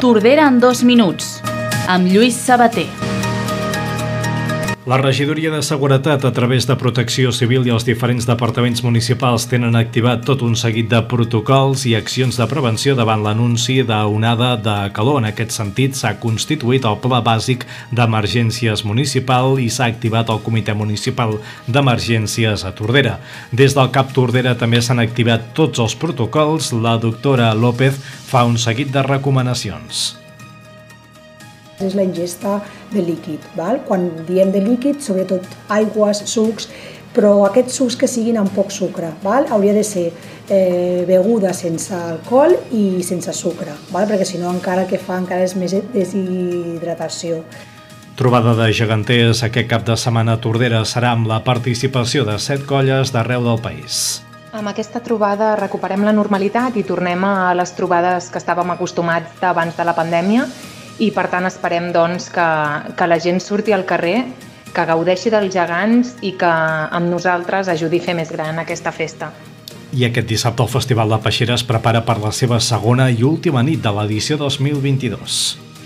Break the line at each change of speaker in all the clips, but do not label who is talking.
Tordera en dos minuts, amb Lluís Sabater.
La regidoria de Seguretat, a través de Protecció Civil i els diferents departaments municipals, tenen activat tot un seguit de protocols i accions de prevenció davant l'anunci d'onada de calor. En aquest sentit, s'ha constituït el Pla Bàsic d'Emergències Municipal i s'ha activat el Comitè Municipal d'Emergències a Tordera. Des del CAP Tordera també s'han activat tots els protocols. La doctora López fa un seguit de recomanacions
és la ingesta de líquid. Val? Quan diem de líquid, sobretot aigües, sucs, però aquests sucs que siguin amb poc sucre. Val? Hauria de ser eh, beguda sense alcohol i sense sucre, val? perquè si no encara el que fa encara és més deshidratació.
Trobada de geganters aquest cap de setmana a Tordera serà amb la participació de set colles d'arreu del país.
Amb aquesta trobada recuperem la normalitat i tornem a les trobades que estàvem acostumats abans de la pandèmia i per tant esperem doncs, que, que la gent surti al carrer, que gaudeixi dels gegants i que amb nosaltres ajudi a fer més gran aquesta festa.
I aquest dissabte el Festival de Peixera es prepara per la seva segona i última nit de l'edició 2022.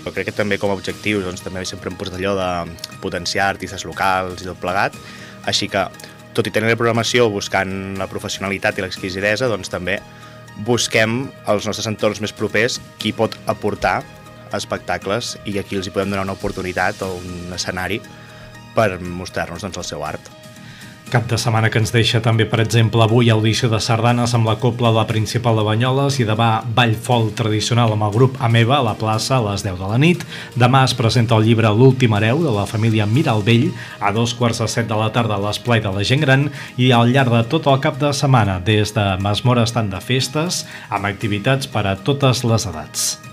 Jo crec que també com a objectius doncs, també sempre hem posat allò de potenciar artistes locals i tot plegat, així que tot i tenir la programació buscant la professionalitat i l'exquisidesa, doncs també busquem als nostres entorns més propers qui pot aportar espectacles i aquí els hi podem donar una oportunitat o un escenari per mostrar-nos doncs, el seu art.
Cap de setmana que ens deixa també, per exemple, avui audició de sardanes amb la Copla de la Principal de Banyoles i demà ball folk tradicional amb el grup Ameva a la plaça a les 10 de la nit. Demà es presenta el llibre L'últim hereu de la família Miralvell a dos quarts de set de la tarda a l'Esplai de la Gent Gran i al llarg de tot el cap de setmana des de Masmora estan de festes amb activitats per a totes les edats.